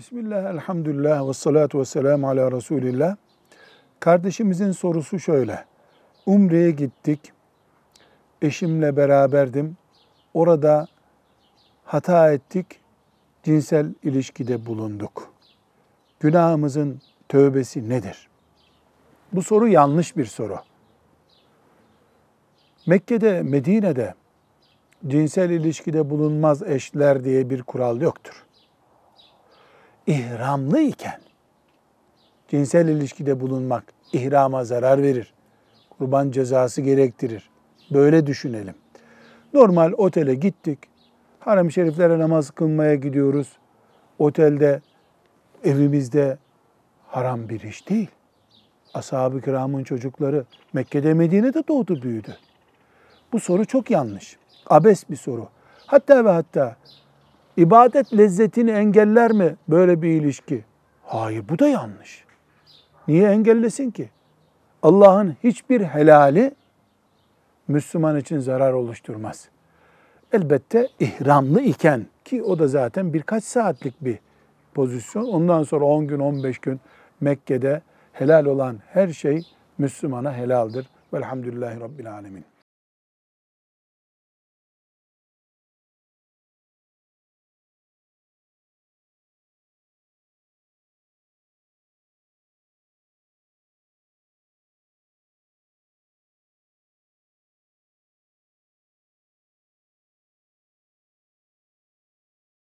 Bismillah, elhamdülillah ve salatu ve selamu ala Resulillah. Kardeşimizin sorusu şöyle. Umre'ye gittik. Eşimle beraberdim. Orada hata ettik. Cinsel ilişkide bulunduk. Günahımızın tövbesi nedir? Bu soru yanlış bir soru. Mekke'de, Medine'de cinsel ilişkide bulunmaz eşler diye bir kural yoktur ihramlı iken cinsel ilişkide bulunmak ihrama zarar verir. Kurban cezası gerektirir. Böyle düşünelim. Normal otele gittik. Harem-i şeriflere namaz kılmaya gidiyoruz. Otelde, evimizde haram bir iş değil. Ashab-ı kiramın çocukları Mekke'de, Medine'de doğdu büyüdü. Bu soru çok yanlış. Abes bir soru. Hatta ve hatta İbadet lezzetini engeller mi böyle bir ilişki? Hayır bu da yanlış. Niye engellesin ki? Allah'ın hiçbir helali Müslüman için zarar oluşturmaz. Elbette ihramlı iken ki o da zaten birkaç saatlik bir pozisyon. Ondan sonra 10 gün 15 gün Mekke'de helal olan her şey Müslümana helaldir. Velhamdülillahi Rabbil Alemin.